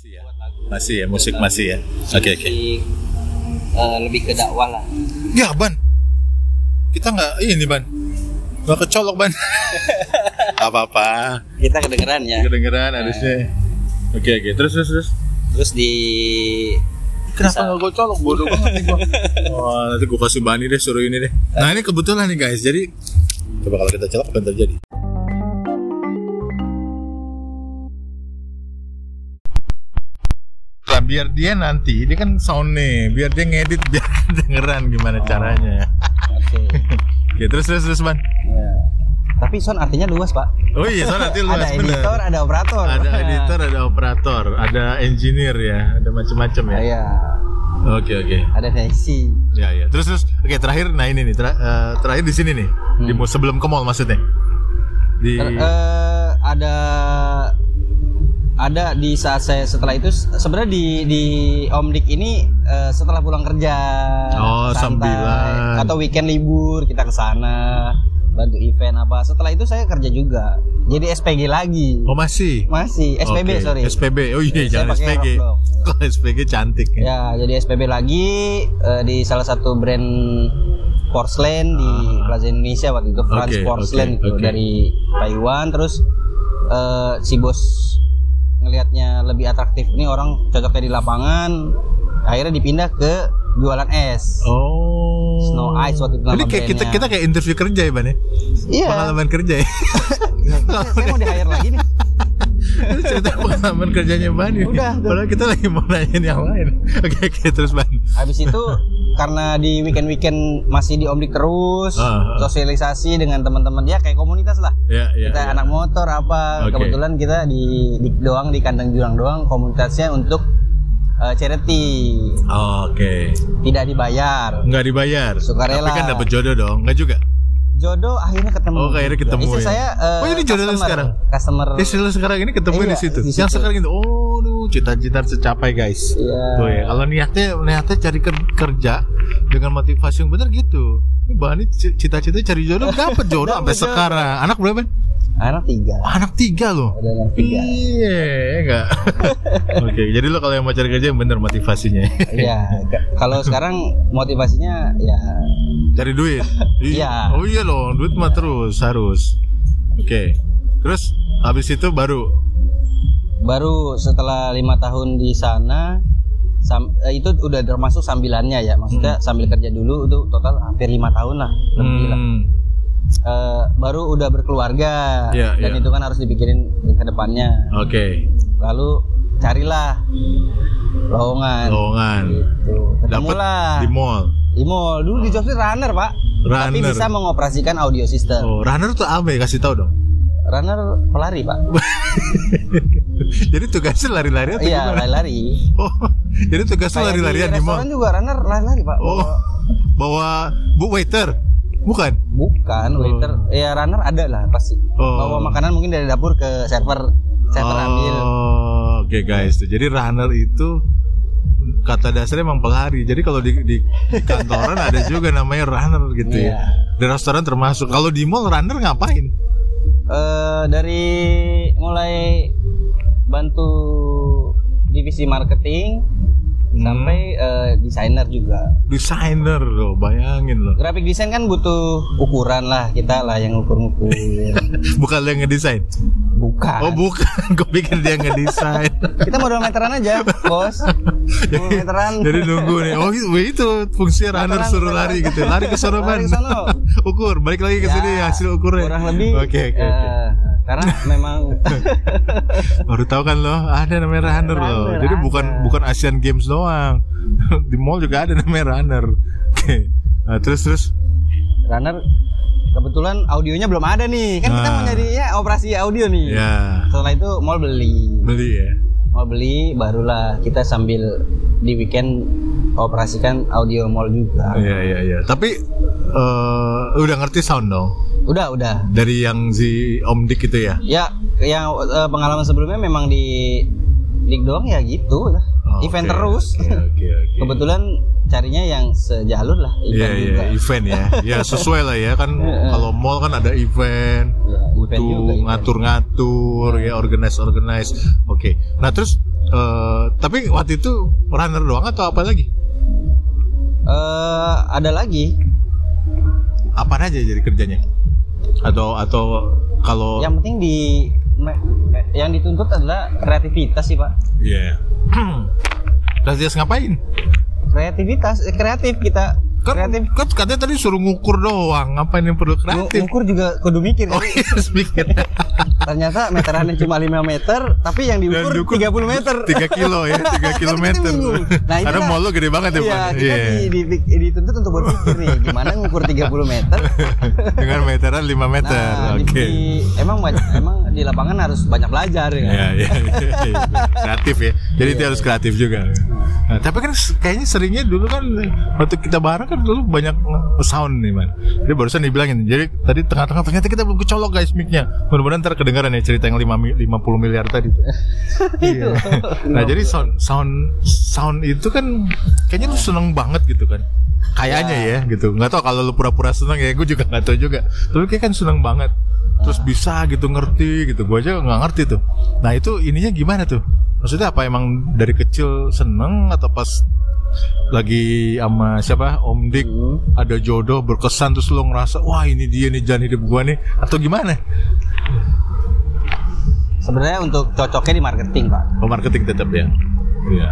Masih ya. buat lagu. Masih ya, musik masih ya. Oke oke. Musik, eh, lebih ke dakwah lah. Ya ban, kita nggak ini ban, nggak kecolok ban. Apa-apa, Kita kedengeran ya. kedengeran harusnya. Oke oke, terus terus terus. Terus di Kenapa nggak gue colok bodoh banget nih gua. Wah nanti gue kasih bani deh suruh ini deh. Nah ini kebetulan nih guys, jadi coba kalau kita colok apa yang terjadi? Biar dia nanti, dia kan sound nih, biar dia ngedit biar kedengeran gimana caranya. Oke. Oke terus terus terus ban. Ya. Tapi sound artinya luas, Pak. Oh iya, sound nanti luas ada bener. editor, ada operator. Ada editor, ada operator, ada engineer ya, ada macam-macam ya. Iya. Oke oke. Ada fancy. Ya ya. Terus terus. Oke terakhir, nah ini nih ter- eh, terakhir di sini nih, di mall sebelum ke mall maksudnya. Di Ter- eh, ada ada di saat saya setelah itu sebenarnya di di Om Dik ini eh, setelah pulang kerja Oh, santai, sambilan. atau weekend libur kita ke sana bantu event apa setelah itu saya kerja juga jadi SPG lagi oh masih. masih SPB Oke, sorry SPB. Oh iya, Saya jangan SPG. Kalau SPG cantik ya. ya jadi SPB lagi eh, di salah satu brand porcelain di Plaza Indonesia waktu itu France Ah. Oke, Porcelain oke, itu oke. dari Taiwan terus eh, si bos ngelihatnya lebih atraktif ini orang cocoknya di lapangan akhirnya dipindah ke jualan es Oh. Snow Ice waktu itu nama Jadi kayak kita kita kayak interview kerja ya, Ban ya? iya Pengalaman kerja ya. saya, saya mau di hire lagi nih Ini cerita pengalaman kerjanya Ban ya. Udah, tuh. Padahal kita lagi mau nanyain yang lain. Oke oke terus Ban. habis itu karena di weekend-weekend masih di Omdik terus Ah, ah. sosialisasi dengan teman-teman ya kayak komunitas lah Ya ya. kita ya. anak motor apa Oke. kebetulan kita di, di doang di kandang jurang doang komunitasnya untuk eh, charity Oke. tidak dibayar Nggak dibayar. Sukarela. Tapi kan dapat jodoh dong. Nggak juga. jodoh akhirnya ketemu Oh, akhirnya ketemu Istri ya. saya eh, Oh, ini jodohnya customer. sekarang? customer Istri sekarang ini ketemu Iya, di situ. di Yang situ. sekarang itu, oh, cita-cita tercapai guys. Iya. Tuh ya, kalau niatnya niatnya cari ker- kerja dengan motivasi yang benar gitu. Ini Bani cita-cita cari jodoh dapat jodoh sampai sekarang. Anak berapa? anak tiga Anak tiga loh. ada anak tiga Iya, enggak. Oke, jadi lo kalau yang mau cari kerja yang benar motivasinya. Iya, kalau sekarang motivasinya ya cari duit. Iya. Oh iya loh, duit mah terus harus. Oke. Terus habis itu baru baru setelah lima tahun di sana sam- eh, itu udah termasuk sambilannya ya maksudnya sambil kerja dulu itu total hampir lima tahun lah lebih lah. hmm, Eh, baru udah berkeluarga Iya, dan iya. itu kan harus dipikirin ke depannya Oke. lalu carilah lowongan Lowongan. gitu ketemulah di mall. di mall dulu di jobnya runner pak tapi Runner. bisa mengoperasikan audio system Oh, runner tuh apa ya? Kasih tahu dong. Runner pelari pak jadi tugasnya lari-lari atau iya lari-lari Oh, jadi tugasnya lari-larian di restoran mall. juga runner lari-lari pak Oh, bawa bu waiter. Bukan. Bukan, waiter. Ya runner ada lah pasti. Oh. Bawa makanan mungkin dari dapur ke server, server ambil. Oh, oke guys. Jadi runner itu kata dasarnya emang pelari. Jadi kalau di, di, di kantoran ada juga namanya runner gitu Iya. ya. Di restoran termasuk. Kalau di mall runner ngapain? Eh, dari mulai bantu divisi marketing Hmm. sampai eh, desainer juga. Desainer loh, bayangin loh. Graphic design kan butuh ukuran lah kita lah yang ukur-ukur. Bukan lo yang ngedesain. Bukan. Oh bukan, gue pikir dia ngedesain. kita modal meteran aja, bos. Modal meteran. Jadi nunggu nih. Oh itu, itu fungsi runner Meteran, suruh meteran. lari gitu. Lari ke sono Lari ban. ke sono. Ukur, balik lagi ke Ya, sini hasil ukurnya. Kurang lebih. Oke oke eh, oke. Karena memang Baru tahu kan lo, ada namanya runner loh. Runner, Jadi ada. bukan bukan Asian Games doang. Di mall juga ada namanya runner. Oke. Nah, terus terus. runner kebetulan audionya belum ada nih kan kita Ah. mau nyari ya operasi audio nih Ya, setelah itu mall beli beli ya. mall beli barulah kita sambil di weekend operasikan audio mall juga Iya iya iya. Tapi eh, udah ngerti sound dong udah udah dari yang si Om Dik itu ya. ya yang eh, pengalaman sebelumnya memang di Lig doang ya gitu lah Oh, event oke, terus Oke oke oke. kebetulan carinya yang sejalur lah Iya event iya juga event ya. Ya sesuai lah ya kan kalau mall kan ada event, Ya, event butuh ngatur-ngatur ya organize organize. Oke. Nah terus eh, tapi waktu itu runner doang atau apa lagi? Eh, ada lagi Apa aja jadi kerjanya? Atau atau kalau yang penting di yang dituntut adalah kreativitas sih pak Iya. Terus ngapain? kreativitas eh, kreatif kita Kan, kreatif kan katanya tadi suruh ngukur doang. Ngapain yang perlu kreatif? ngukur juga kudu mikir Oh kali. iya, harus mikir. Ternyata meterannya cuma 5 meter tapi yang diukur diukur 30 meter 3 kilo ya, 3 kilometer. bingung. Nah, itu Karena mall lo gede banget ya, Iya, Pak. kita di, di, di- dituntut untuk berpikir nih gimana ngukur 30 meter. Dengan meteran 5 meter. Nah, Oke. di- emang emang di lapangan harus banyak belajar ya. Iya, iya, iya, iya. kreatif ya. Jadi itu harus kreatif juga. Nah, tapi kan kayaknya seringnya dulu kan waktu kita bareng kan dulu banyak sound nih man. Jadi barusan dibilangin. Jadi tadi tengah-tengah ternyata kita belum kecolok guys mic-nya. Mudah-mudahan ntar kedengaran ya cerita yang 5 mi- 50 miliar tadi. Iya. Nah jadi sound sound sound itu kan kayaknya lu seneng banget gitu kan. Kayaknya ya gitu. Nggak tahu kalau lu pura-pura seneng ya gue juga nggak tahu juga. Tapi kayak kan seneng banget. Terus bisa gitu ngerti gitu. Gue aja nggak ngerti tuh. Nah itu ininya gimana tuh? Maksudnya apa emang dari kecil seneng atau pas lagi sama siapa Om Dik ada jodoh berkesan terus lo ngerasa wah ini dia nih jalan hidup gua nih atau gimana? Sebenarnya untuk cocoknya di marketing, Pak. Oh marketing tetap ya. Iya.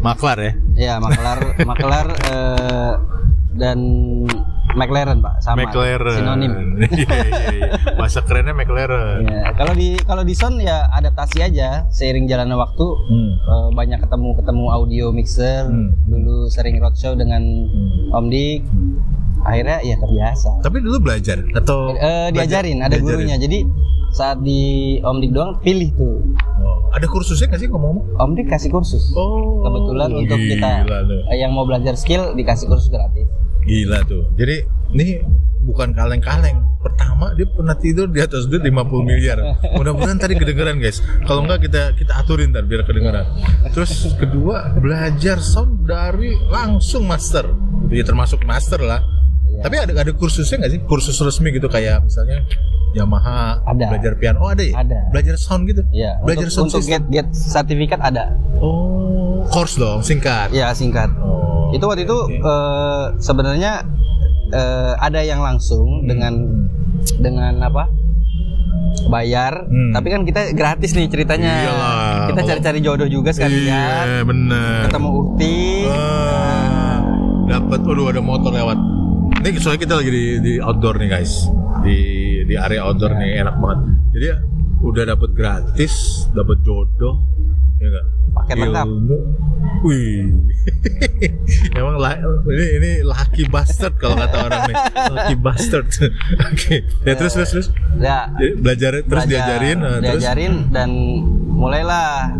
Maklar ya. Iya, makelar makelar eh, dan McLaren, Pak, sama. McLaren. Sinonim. Iya iya iya. Bahasa kerennya McLaren. Ya, kalau di kalau di sound ya adaptasi aja seiring jalannya waktu Hmm. eh, banyak ketemu ketemu audio mixer Hmm. dulu sering roadshow dengan Om Dik akhirnya ya terbiasa Tapi dulu belajar atau Eh, belajar- diajarin ada diajarin? gurunya jadi saat di Om Dik doang pilih tuh Oh, ada kursusnya nggak sih ngomong-ngomong? Om Dik kasih kursus Oh. kebetulan untuk kita gila tuh. yang mau belajar skill dikasih kursus gratis Gila tuh. Jadi ini bukan kaleng-kaleng. Pertama dia pernah tidur di atas duit 50 miliar. Mudah-mudahan tadi kedengeran guys. Kalau enggak kita kita aturin ntar biar kedengeran. Terus kedua belajar sound dari langsung master. Ya termasuk master lah. Iya. Tapi ada ada kursusnya nggak sih? Kursus resmi gitu kayak misalnya Yamaha Ada. belajar piano. Oh ada ya? Ada. Belajar sound gitu. ya Belajar untuk, sound untuk system. get get sertifikat ada Oh, course dong, singkat. ya singkat Oh, itu waktu itu eh, sebenarnya eh, ada yang langsung dengan dengan apa bayar Hmm. tapi kan kita gratis nih ceritanya Iyalah. kita cari-cari jodoh juga sekalian Iya, bener. ketemu ukti Ah, dapat waduh ada motor lewat ini soalnya kita lagi di, di outdoor nih guys. Di di area outdoor nih enak banget. Jadi udah dapat gratis dapat jodoh ya enggak Paket lengkap. ilmu. Wih. Emang ini ini lucky bastard kalau kata orang nih. Lucky bastard. Oke. Ya terus terus terus. Ya. Jadi belajar terus belajar- diajarin terus? diajarin dan mulailah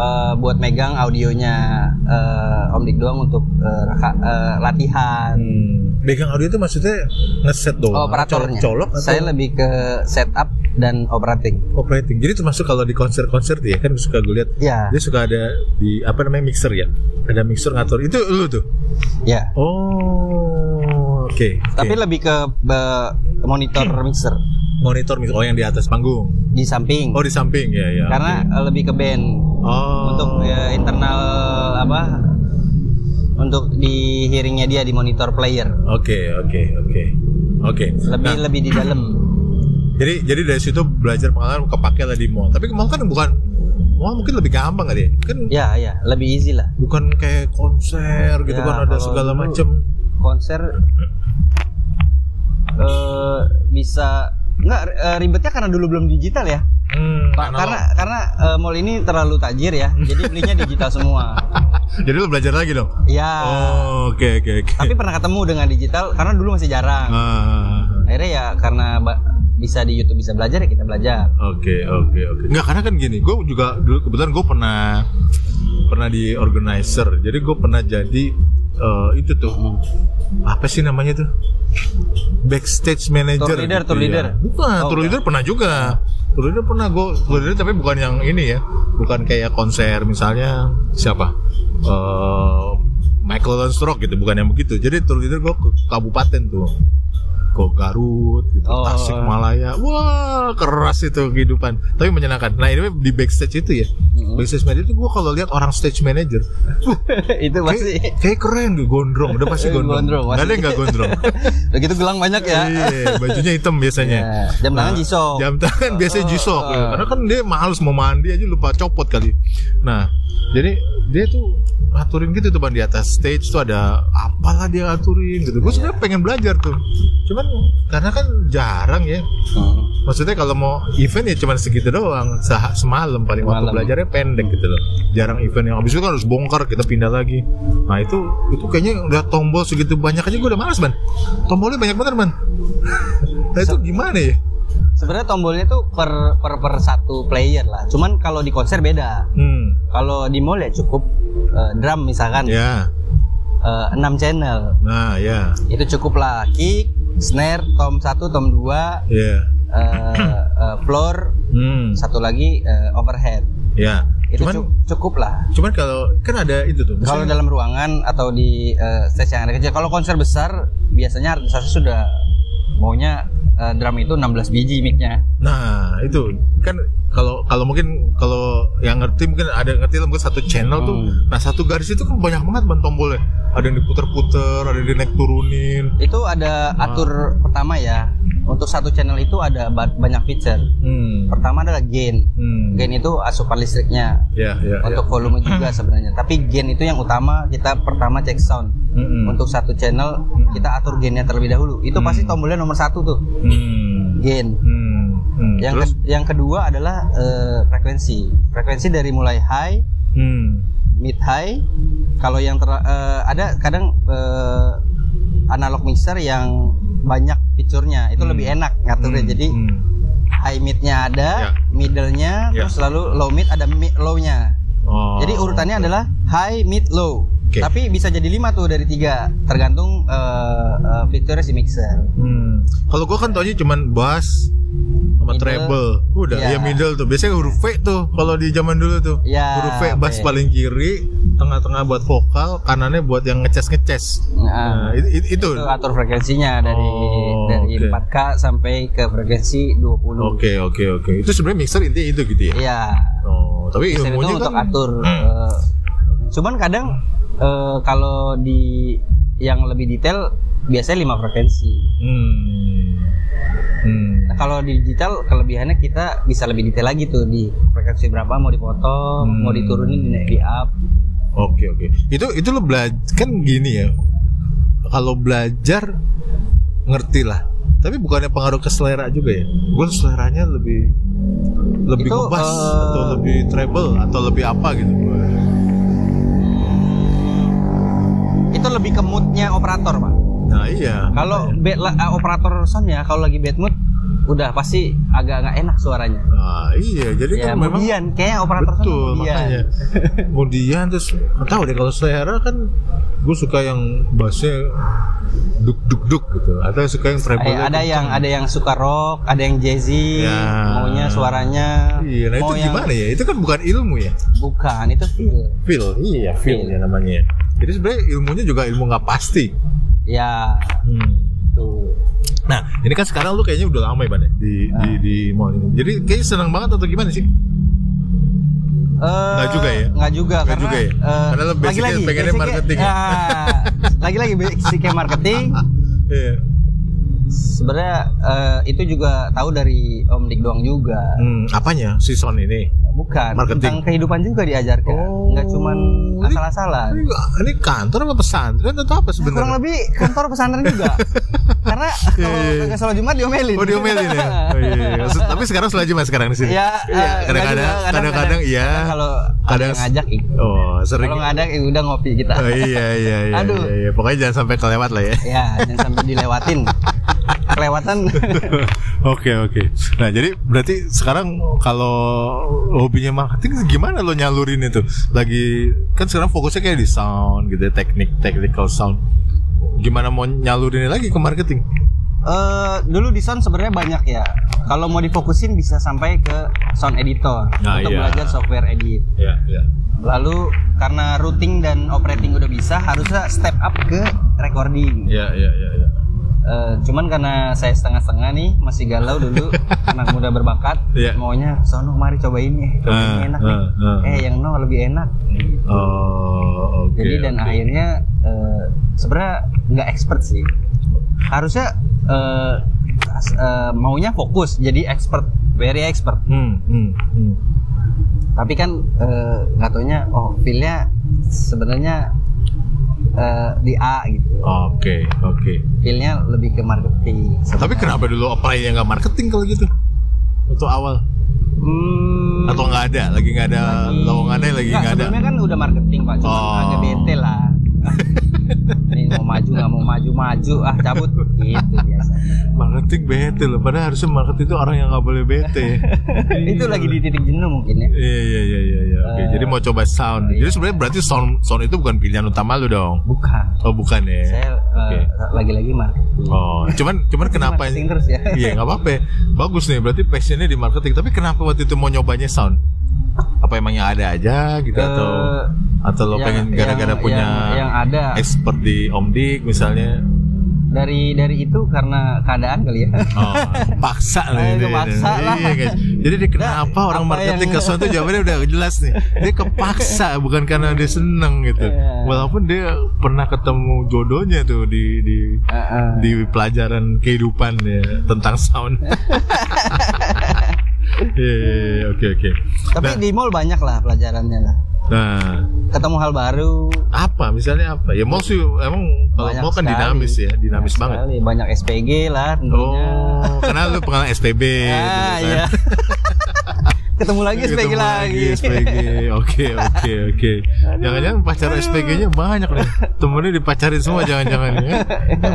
eh, buat megang audionya eh, Om Dik doang untuk reka- eh, latihan. Hmm, megang audio itu maksudnya ngeset doang? Operatornya. Colok atau? Saya lebih ke setup dan operating. Operating. Jadi termasuk kalau di konser-konser dia kan suka gue lihat. Ya dia suka ada di apa namanya mixer ya. Ada mixer ngatur. Itu lu tuh. ya Oh, oke. oke. tapi lebih ke be- monitor mixer monitor mixer oh yang di atas panggung. di samping Oh di samping ya ya. karena eh, lebih ke band oh untuk ya, internal apa untuk di hearingnya dia di monitor player Oke oke oke oke. lebih Nah, lebih di dalam jadi jadi dari situ belajar pengalaman kepake lah di mall. Tapi mall kan bukan mall mungkin lebih gampang kali ya. Kan ya ya lebih easy lah bukan kayak konser gitu Ya, kan ada segala macam. Konser eh bisa nggak eh, ribetnya karena dulu belum digital ya Hmm, Pak, karena karena eh, mall ini terlalu tajir ya jadi belinya digital semua jadi lu belajar lagi dong. ya Oh, oke oke oke. tapi pernah ketemu dengan digital karena dulu masih jarang Ah, akhirnya ya karena bisa di YouTube bisa belajar ya kita belajar Oke oke oke. Enggak karena kan gini, gue juga dulu kebetulan gue pernah pernah di organizer. Jadi gue pernah jadi eh, itu tuh apa sih namanya tuh backstage manager. Tour leader, gitu tour ya. leader. Bukan, Oh, tour bukan. leader pernah juga. Tour leader pernah gue tour leader tapi bukan yang ini ya, bukan kayak konser misalnya siapa eh Michael Lansrock gitu, bukan yang begitu. Jadi tour leader gue ke kabupaten tuh ke Garut gitu, Oh. Tasik Malaya. Wah, keras itu kehidupan. Tapi menyenangkan. Nah, ini di backstage itu ya. Backstage manager itu gua kalau lihat orang stage manager, uh, itu pasti kayak, kayak keren tuh, gondrong. Udah pasti gondrong. Gondrong, Gak ada yang gak gondrong. Udah gitu gelang banyak ya. Iya, bajunya hitam biasanya. Iya, jam tangan jisok. Jam tangan biasanya jisok. Oh. Karena kan dia males mau mandi aja lupa copot kali. Nah, jadi dia tuh aturin gitu tuh ban di atas stage tuh ada apalah dia aturin gitu. Gue sebenarnya pengen belajar tuh. Cuman karena kan jarang ya. Hmm. Maksudnya kalau mau event ya cuman segitu doang, Se- semalam paling waktu belajarnya pendek gitu loh. Jarang event yang habis itu kan harus bongkar kita pindah lagi. Nah itu itu kayaknya udah tombol segitu banyak aja gue udah males ban. Tombolnya banyak banget ban. nah itu gimana ya? Sebenarnya tombolnya tuh per, per per satu player lah. Cuman kalau di konser beda. Hmm, Kalau di mall ya cukup eh, drum misalkan ya, eh, 6 channel. nah ya, Itu cukup lah. Kick, snare, tom 1, tom 2, ya, eh, eh, floor, hmm, satu lagi eh, overhead. ya. Itu Cuman, cu- cukup lah. cuman kalau kan ada itu tuh. Kalau dalam ruangan atau di eh, stage yang ada kecil. Kalau konser besar biasanya artis sudah maunya eh, drum itu 16 biji mic-nya. Nah itu kan kalau kalau mungkin kalau yang ngerti mungkin ada yang ngerti lah mungkin satu channel tuh. Hmm. Nah satu garis itu kan banyak banget ban tombolnya. Ada yang diputer-puter, ada yang dinaik turunin. Itu ada atur pertama ya. Untuk satu channel itu ada ba- banyak feature. Hmm. Pertama adalah gain. Hmm. Gain itu asupan listriknya. Ya ya. Untuk volume juga sebenarnya. Tapi gain itu yang utama kita pertama cek sound. Hmm. Untuk satu channel kita atur gainnya terlebih dahulu. Itu Hmm. pasti tombolnya nomor satu tuh. Hmm. Gain. Hmm. Hmm. Yang Terus? ke- yang kedua adalah eh, frekuensi. Frekuensi dari mulai high, Hmm. mid high. Kalau yang ter, eh, ada kadang eh, analog mixer yang banyak itu Hmm. lebih enak ngaturnya. Hmm. Jadi Hmm. high midnya ada, Ya. middle-nya, Ya. terus lalu low mid ada mi- low-nya. Oh. Jadi urutannya adalah high, mid, low. Oke. Tapi bisa jadi lima tuh dari tiga, tergantung eh, eh, fiturnya si mixer. Hmm. Kalau gua kan taunya cuman bass sama Middle. treble. Udah, Iya. ya middle tuh. Biasanya huruf V tuh kalau di zaman dulu tuh. Iya, huruf V bass paling kiri, tengah-tengah buat vokal, kanannya buat yang ngeces-ngeces. Nah, Nah, itu, itu, itu. itu atur frekuensinya dari Oh, dari oke. 4K sampai ke frekuensi 20. Oke, oke, oke. Itu sebenarnya mixer intinya itu gitu ya. Iya. Oh, tapi Mixer itu ilmunya untuk kan atur. Hmm. eh, cuman kadang eh, kalau di yang lebih detail biasanya 5 frekuensi. Hmm. Hmm. Nah, kalau di digital kelebihannya kita bisa lebih detail lagi tuh di frekuensi berapa mau dipotong, Hmm. mau diturunin, di, di up. Oke, oke. Itu itu lo belajar kan gini ya. Kalau belajar ngerti lah. Tapi bukannya pengaruh ke selera juga ya? Gue seleranya lebih lebih Itu, ngebas eh, atau lebih treble atau lebih apa gitu. Itu lebih ke moodnya operator, Pak. Nah iya. Kalau eh, operator sound ya kalau lagi bad mood udah pasti agak nggak enak suaranya. Nah, iya. Jadi Ya, kan memang kemudian kayak operator betul kemudian. makanya. Kemudian terus tahu deh kalau selera kan gue suka yang bassnya duk duk duk gitu atau suka yang treble Eh, ada yang ada yang suka rock, ada yang jazzy, Ya. maunya suaranya. Iya, nah itu yang- gimana ya? Itu kan bukan ilmu ya. Bukan, itu feel. Feel, iya feel Feel. ya namanya. Jadi sebenarnya ilmunya juga ilmu nggak pasti. Ya, Hmm. Nah, ini kan sekarang lu kayaknya udah lama ya, Ban, ya, di, di Ah. di mall ini. Jadi kayaknya senang banget atau gimana sih? Eh, Nggak juga ya? Nggak juga Nggak karena juga ya? eh, Karena lo basicnya lagi-lagi, pengennya basicnya- marketing ya? Ah, lagi-lagi basicnya marketing. Iya. Sebenarnya eh, itu juga tahu dari Om Dik doang juga. Hmm, apanya si Son ini? Bukan, Marketing. tentang kehidupan juga diajarkan. Oh. Nggak cuman asal-asalan. Ini, ini kantor apa pesantren atau apa Kurang sebenarnya? lebih kantor pesantren juga. Karena kalau Iya, iya, iya. kagak sholat Jumat diomelin. Oh diomelin ya? Oh, iya, iya. Tapi sekarang selaju mas sekarang di sini. Ya, Iya, kadang-kadang, kadang-kadang iya. kalau ada Kadang- ngajak ih. Oh, sering. Kalau nggak ada ya udah ngopi kita. Oh iya iya iya. Aduh. iya, iya. Pokoknya jangan sampai kelewat lah ya. Ya, jangan sampai dilewatin. Kelewatan. Oke oke. Nah jadi berarti sekarang kalau hobinya marketing gimana lo nyalurin itu? Lagi kan sekarang fokusnya kayak di sound gitu ya, teknik technical sound. Gimana mau nyalurinnya lagi ke marketing? Eh, dulu di sound sebenarnya banyak ya. Kalau mau difokusin bisa sampai ke sound editor Nah, untuk iya. belajar software edit. Ya ya. Lalu karena routing dan operating udah bisa, harusnya step up ke recording. Ya ya ya. ya. Eh, cuman karena saya setengah-setengah nih masih galau dulu anak muda berbakat Iya. maunya sono mari cobain nih cobain ini enak nih ah, ah. eh yang no lebih enak Oh, oke. jadi dan oke. akhirnya eh, sebenarnya nggak expert sih harusnya as- eh, maunya fokus jadi expert very expert Hmm, hmm, hmm. tapi kan nggak taunya oh feelnya sebenarnya eh, di A gitu Oke, oke. feelnya lebih ke marketing Tapi kenapa dulu apply-nya nggak marketing kalau gitu? Untuk awal Hmm, atau nggak ada? Lagi nggak ada lowongannya lagi Nggak, ada. sebelumnya kan udah marketing pak cuma Oh. agak bete lah ini mau maju nggak mau maju maju ah cabut gitu biasa Marketing bete loh. Padahal harusnya marketing itu orang yang nggak boleh bete. itu lagi di titik jenuh mungkin ya Iya iya iya iya. Oke, Eh, jadi mau coba sound. iya. Jadi sebenarnya berarti sound sound itu bukan pilihan utama lu dong. bukan Oh bukan ya. saya Oke. eh, lagi-lagi marketing Oh, cuman cuman kenapa? marketing terus ya Iya nggak apa-apa. Bagus nih. Berarti passionnya di marketing. Tapi kenapa waktu itu mau nyobanya sound? Apa emangnya ada aja gitu atau Eh, atau lo yang- pengen gara-gara yang- punya yang, yang ada expert di Om Dik misalnya? dari dari itu karena keadaan kali ya Oh, paksa loh Eh, ini. kepaksa lah. Iya, guys. Jadi dia kenapa orang apa marketing yang- ke sound itu jawabannya udah jelas nih. Dia kepaksa bukan karena dia seneng gitu. Iya. Walaupun dia pernah ketemu jodohnya tuh di di Heeh. di pelajaran kehidupan ya tentang sound. Iya, iya, iya, oke oke. tapi Nah, di mall banyak lah pelajarannya lah nah, ketemu hal baru apa misalnya apa? Ya mall sih emang kalau mall kan sekali. dinamis ya, dinamis Banyak banget. sekali. banyak SPG lah tentunya Oh, karena lu pengalaman SPB gitu ah kan. iya ketemu lagi SPG Ketemu lagi, SPG. Oke, oke, oke. Jangan-jangan pacar SPG-nya banyak nih. Temennya dipacarin semua jangan-jangan ya.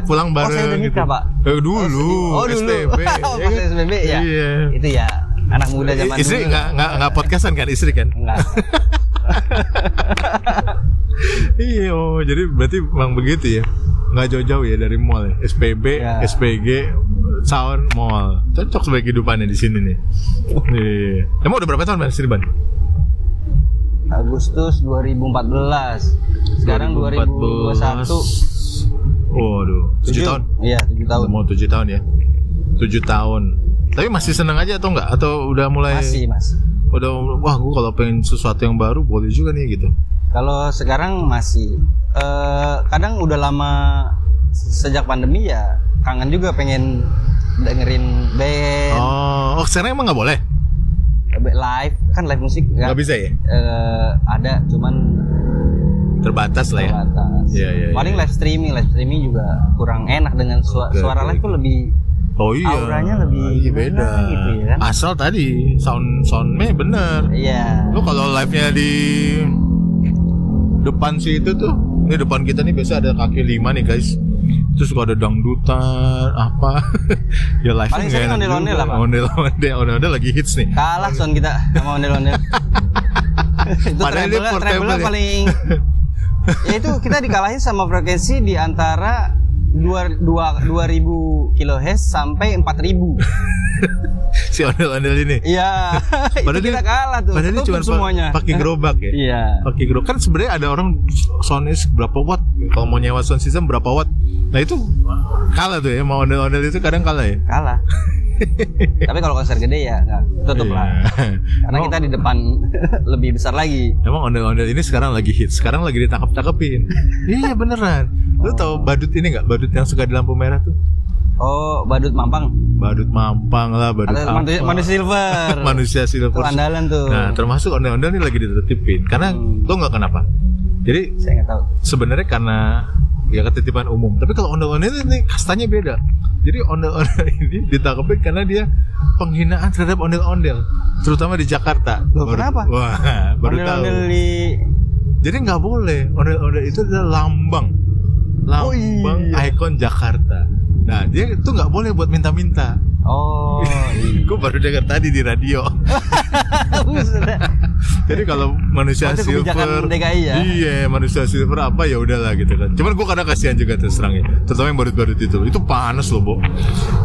Pulang Oh, saya bareng udah gitu. nikah, Pak. Eh, dulu. oh dulu SPB. oh, ya kan? SPB ya Iya. itu ya anak muda zaman istri dulu nggak nggak nggak podcastan kan istri kan? enggak iya, oh, jadi berarti memang begitu ya. Nggak jauh-jauh ya dari mall ya. SPB, Ya. SPG, sound mall. Cocok sebagai kehidupannya di sini nih. Iya. Emang udah berapa tahun Ban istri Ban? Agustus 2014 sekarang 2021 Waduh, 7 tahun. iya 7 tahun Mau 7 tahun ya. 7 tahun. Tapi masih seneng aja atau enggak? Atau udah mulai masih mas udah wah gua kalau pengen sesuatu yang baru boleh juga nih gitu. kalau sekarang masih Eh, kadang udah lama sejak pandemi ya kangen juga pengen dengerin band Oh, oh sekarang emang nggak boleh? live kan live musik Nggak ya, bisa ya? eh, ada cuman Terbatas lah ya. terbatas. Iya, iya, Paling live streaming, live streaming juga kurang enak dengan su- Oke, suara live tuh lebih Oh iya. Auranya lebih iya, beda. gitu ya kan? Asal tadi sound soundnya bener. iya. Lu kalau live-nya di depan sih itu tuh, ini depan kita nih biasa ada kaki lima nih guys. Terus suka ada dangdutan apa ya live Paling sering ondel-ondel lah, Pak. ondel ondel ondel lagi hits nih Kalah son kita sama ondel-ondel. itu Padahal portable treble ya. paling ya itu kita dikalahin sama frekuensi di antara dua dua dua ribu kilohertz sampai empat ribu. si ondel ondel ini Iya. Padahal kita kalah tuh. padahal cuma semuanya. pakai gerobak ya Iya. pakai gerobak kan sebenarnya ada orang soundnya berapa watt kalau mau nyewa sound system berapa watt nah itu kalah tuh ya mau ondel ondel itu kadang kalah ya Kalah. Tapi kalau konser gede ya nggak tutup lah. Iya. Karena Emang- kita di depan lebih besar lagi. Emang ondel-ondel ini sekarang lagi hit, sekarang lagi ditangkap-tangkepin. iya beneran. Lu tau badut ini nggak? Badut yang suka di lampu merah tuh? Oh, badut mampang. Badut mampang lah, badut Ada manusia, manusia silver. manusia Itu silver. andalan tuh. Nah, termasuk ondel-ondel ini lagi ditertipin. Karena Hmm. lo nggak kenapa? Jadi Saya nggak tahu. sebenarnya karena ya ketitipan umum. Tapi kalau ondel-ondel ini kastanya beda. Jadi ondel-ondel ini ditangkepin karena dia penghinaan terhadap ondel-ondel, terutama di Jakarta. Loh, kenapa? Wah, baru tahu. Ondel-ondel di Jadi nggak boleh ondel-ondel itu adalah lambang, Oh, lambang iya. ikon Jakarta. Nah dia itu nggak boleh buat minta-minta. Oh, iya. Gue baru dengar tadi di radio. Jadi kalau manusia silver, DKI ya? iya manusia silver apa ya udahlah gitu kan. Cuman gue kadang kasihan juga terus terang ya, terutama yang badut-badut itu. Itu panas loh, Bo.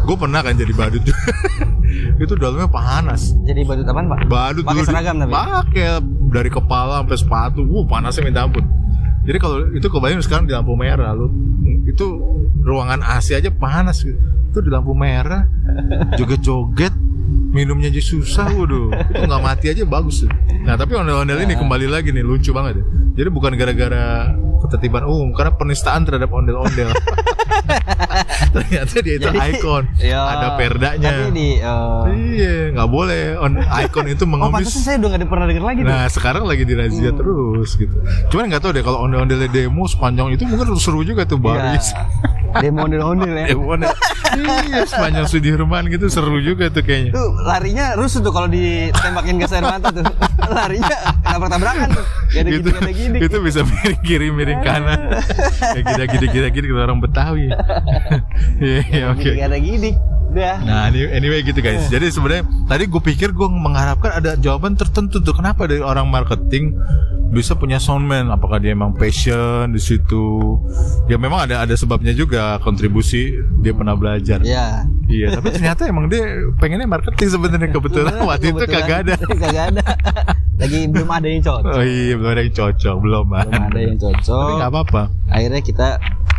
Gue pernah kan jadi badut itu dalamnya panas. Jadi badut apaan, Pak? Badut Pakai seragam tapi? Pakai dari kepala sampai sepatu. Wuh, panasnya minta ampun. Jadi kalau itu kebayang sekarang di lampu merah lu itu ruangan AC aja panas gitu. Itu di lampu merah, joget-joget, minumnya aja susah, waduh. Itu nggak mati aja bagus. Nah tapi ondel-ondel ini kembali lagi nih lucu banget. ya. Jadi bukan gara-gara ketertiban umum, karena penistaan terhadap ondel-ondel. Ternyata dia itu Jadi, ikon, ya, ada perdanya. Tapi di eh, Iya, nggak boleh. On, icon itu Oh, mengemis. pantesan saya udah gak pernah denger lagi tuh. Nah sekarang lagi dirazia terus gitu. Cuman nggak tahu deh kalau ondel-ondel demo sepanjang itu mungkin seru juga tuh baris. Iya. Demo ondel-ondel ya. Demo ondel. iya sepanjang Sudirman gitu seru juga tuh kayaknya. Tuh larinya rusuh tuh kalau ditembakin gas air mata tuh. larinya nabrak-tabrakan tuh. Gak ada itu, gini, gak ada gini. itu bisa miring kiri miring kanan kayak kita gini gini gini kita orang Betawi iya iya, oke Gak ada gini. Udah. Nah, anyway gitu guys. Jadi sebenarnya tadi gue pikir gue mengharapkan ada jawaban tertentu tuh kenapa dari orang marketing bisa punya soundman. Apakah dia emang passion di situ? Ya memang ada ada sebabnya juga kontribusi dia pernah belajar. Ya. Iya, tapi ternyata emang dia pengennya marketing sebenarnya kebetulan waktu itu Kebetulan kagak ada. kagak ada. Lagi belum ada yang cocok. Oh iya, belum ada yang cocok, belum Belum ada yang Tapi cocok. nggak apa-apa. Akhirnya kita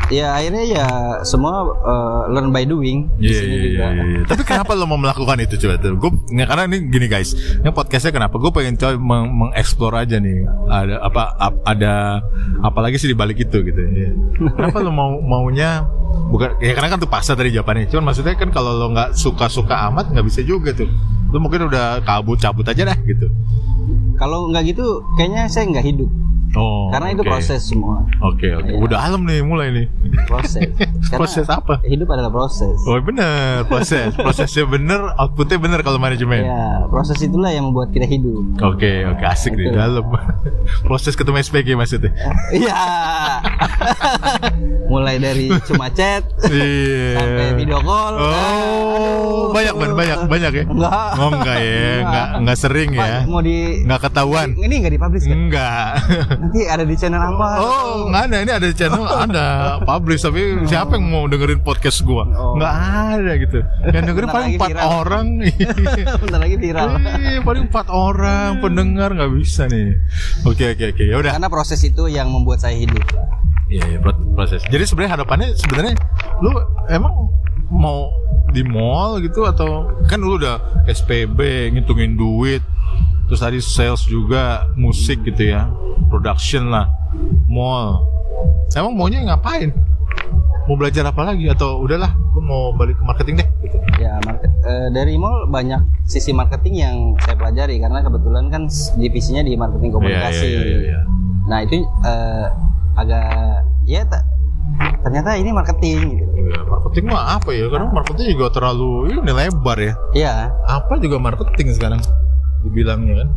ya akhirnya ya semua eh, learn by doing di Iya sini iya juga. iya. iya. Tapi kenapa lo mau melakukan itu coba tuh? Gue karena ini gini guys, yang podcastnya kenapa? Gue pengen coba meng mengeksplor aja nih. Ada apa ap- ada apalagi sih di balik itu gitu. Iya. Kenapa lo mau maunya bukan? Ya karena kan tuh paksa tadi jawabannya. Cuman maksudnya kan kalau lo nggak suka-suka amat nggak bisa juga tuh. Lo mungkin udah kabut cabut aja dah gitu. Kalau nggak gitu kayaknya saya nggak hidup. Oh. Karena itu proses semua. Oke oke. Iya. Udah alam nih mulai nih. Proses. Karena Proses apa? Hidup adalah proses. Oh bener proses prosesnya bener outputnya bener kalau manajemen. Ya, proses itulah yang membuat kita hidup. Oke, oke asik di Itu. dalam. Proses ketemu SPG maksudnya. Iya. Mulai dari cuma chat Iya. sampai video call. Oh, Aduh. banyak ban, banyak, banyak ya. Enggak. Oh enggak ya, enggak enggak sering ya. Mau di Enggak ketahuan. Ini enggak dipublish kan? Enggak. Nanti ada di channel apa? Oh, enggak ada. Ini ada di channel, ada publish tapi siapa yang mau dengerin podcast gua? Oh. Enggak ada gitu. Yang dengerin Bentar paling empat orang. Bentar lagi viral. Iya, paling empat orang pendengar nggak bisa nih. Oke, oke, oke. Ya udah. Karena proses itu yang membuat saya hidup. Iya, iya pro- proses. Jadi sebenarnya harapannya sebenarnya lu emang mau di mall gitu atau kan lu udah SPB ngitungin duit terus tadi sales juga musik gitu ya. Production lah. Mall. Emang maunya ngapain? Mau belajar apa lagi? Atau udahlah gue mau balik ke marketing deh gitu. Ya, market, eh, dari mall banyak sisi marketing yang saya pelajari. Karena kebetulan kan divisinya di marketing komunikasi. Iya, iya, iya, iya. Nah, itu eh, agak ya ta- ternyata ini marketing gitu. Iya, marketing mah apa ya? Karena marketing juga terlalu ini lebar ya. Iya. apa juga marketing sekarang dibilangnya kan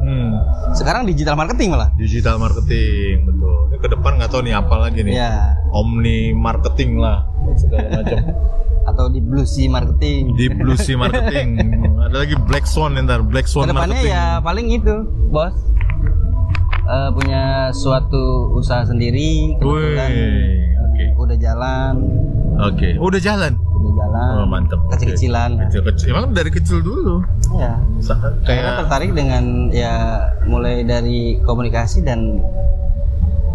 hmm. Sekarang digital marketing malah. digital marketing betul ini ke depan nggak tahu nih apa lagi nih Iya. omni marketing lah segala macam Atau di blue sea marketing. di blue sea marketing ada lagi black swan ntar black swan Ke depannya marketing ya paling itu, bos. Eh, punya suatu usaha sendiri kebetulan Wih, eh, oke. udah jalan oke Oh, udah jalan jalan. Oh mantep. Kecil-kecilan kecil kecil emang dari kecil dulu? Ya Karena kayak tertarik dengan ya mulai dari komunikasi dan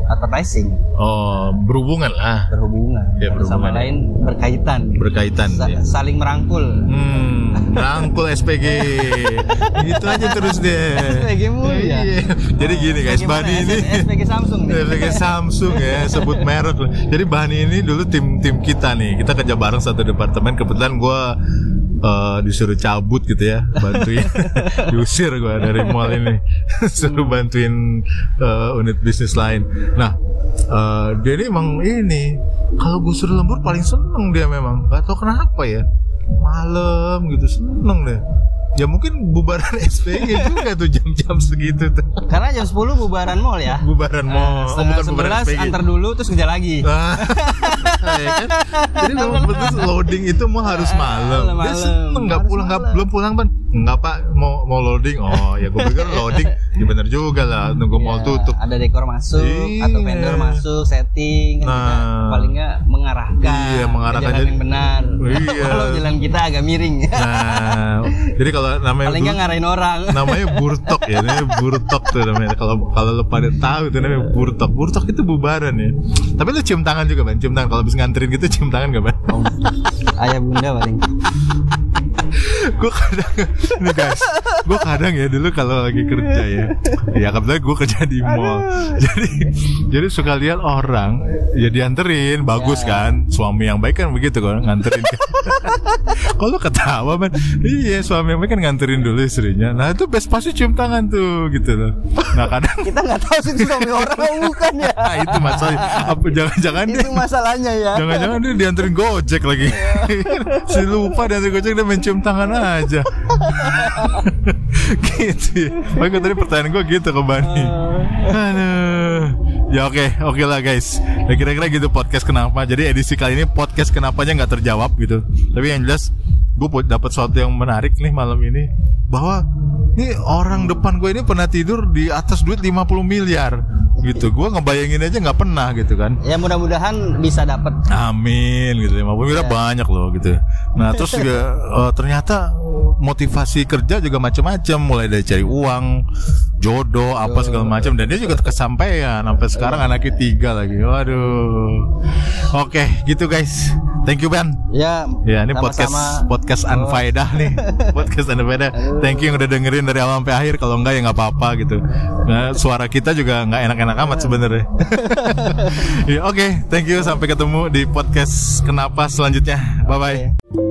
advertising oh berhubungan lah berhubungan Ya, Satu sama berhubungan. lain berkaitan berkaitan Sa- ya. saling merangkul Hmm, rangkul SPG. Itu aja terus deh. SPG mulu ya? Iya. Jadi gini guys, Bani ini SPG Samsung nih SPG Samsung ya, sebut merek. Jadi Bani ini dulu tim tim kita nih. Kita kerja bareng satu departemen. Kebetulan gua eh, disuruh cabut gitu ya, bantuin diusir gua dari mall ini. Suruh bantuin eh, unit bisnis lain. Nah, eh, dia ini emang ini kalau gue suruh lembur paling seneng dia memang. Gak tau kenapa ya. Malam gitu seneng deh. Ya mungkin bubaran SPG juga tuh jam-jam segitu tuh. karena jam 10 bubaran mall ya Bubaran Eh, mall, oh, setengah bukan bubaran 11 SPG. antar dulu terus kerja lagi Ah, ya kan? Jadi memang betul loading itu mau harus malam. Dia malam. seneng nggak pulang nggak belum pulang ban Enggak pak, mau mau loading. Oh ya gue pikir loading, ya bener juga lah. Nunggu mall Ya, tutup. Ada dekor masuk Iya. atau vendor masuk, setting. kan Nah. kita paling nggak mengarahkan. Iya, mengarahkan jalan jadi- yang benar. Iya. Kalau jalan kita agak miring. Nah, jadi kalau namanya paling nggak ngarahin orang. namanya burtok ya, namanya burtok tuh namanya. Kalau kalau lu pada tahu itu namanya burtok. Burtok itu bubaran ya. Tapi lu cium tangan juga, Ban. Cium tangan kalau habis nganterin gitu cium tangan gak, Ban? Oh, ayah bunda paling. Gue kadang nih guys. Gue kadang ya dulu kalau lagi kerja ya. Ya kebetulan gue kerja di mall. Jadi jadi suka lihat orang ya dianterin. Bagus Ya. kan? Suami yang baik kan begitu kan? Nganterin kalau ketawa man iya suami yang baik kan nganterin dulu istrinya. Nah itu best pasti cium tangan tuh gitu loh. Nah kadang Kita nggak tahu sih suami orang atau bukan ya. nah, itu masalah apa jangan-jangan dia itu masalahnya ya. Jangan-jangan dia dianterin Gojek lagi. si lupa dianterin Gojek dia main cium tangan aja. gitu ya. Makanya tadi pertanyaan gue gitu ke Bani. Aduh. Ya oke, oke lah guys. Ya kira-kira gitu podcast kenapa. Jadi edisi kali ini podcast kenapanya nggak terjawab gitu. Tapi yang jelas gue dapat sesuatu yang menarik nih malam ini bahwa ini orang depan gue ini pernah tidur di atas duit 50 miliar gitu. Gue ngebayangin aja nggak pernah gitu kan. Ya mudah-mudahan bisa dapat. Amin gitu 50 miliar Ya. banyak loh gitu. Nah terus juga eh, ternyata motivasi kerja juga macam-macam mulai dari cari uang, jodoh apa segala macam dan dia juga kesampaian sampai sekarang anaknya tiga lagi. Waduh. Oke gitu guys. Thank you Ben. Ya. Ya ini podcast podcast Anfaedah nih podcast Anfaedah. Thank you yang udah dengerin dari awal sampai akhir. Kalau enggak ya nggak apa-apa gitu. Nah, suara kita juga nggak enak-enak amat sebenarnya. ya, Oke, thank you. Sampai ketemu di podcast Kenapa selanjutnya. Bye bye. Oke.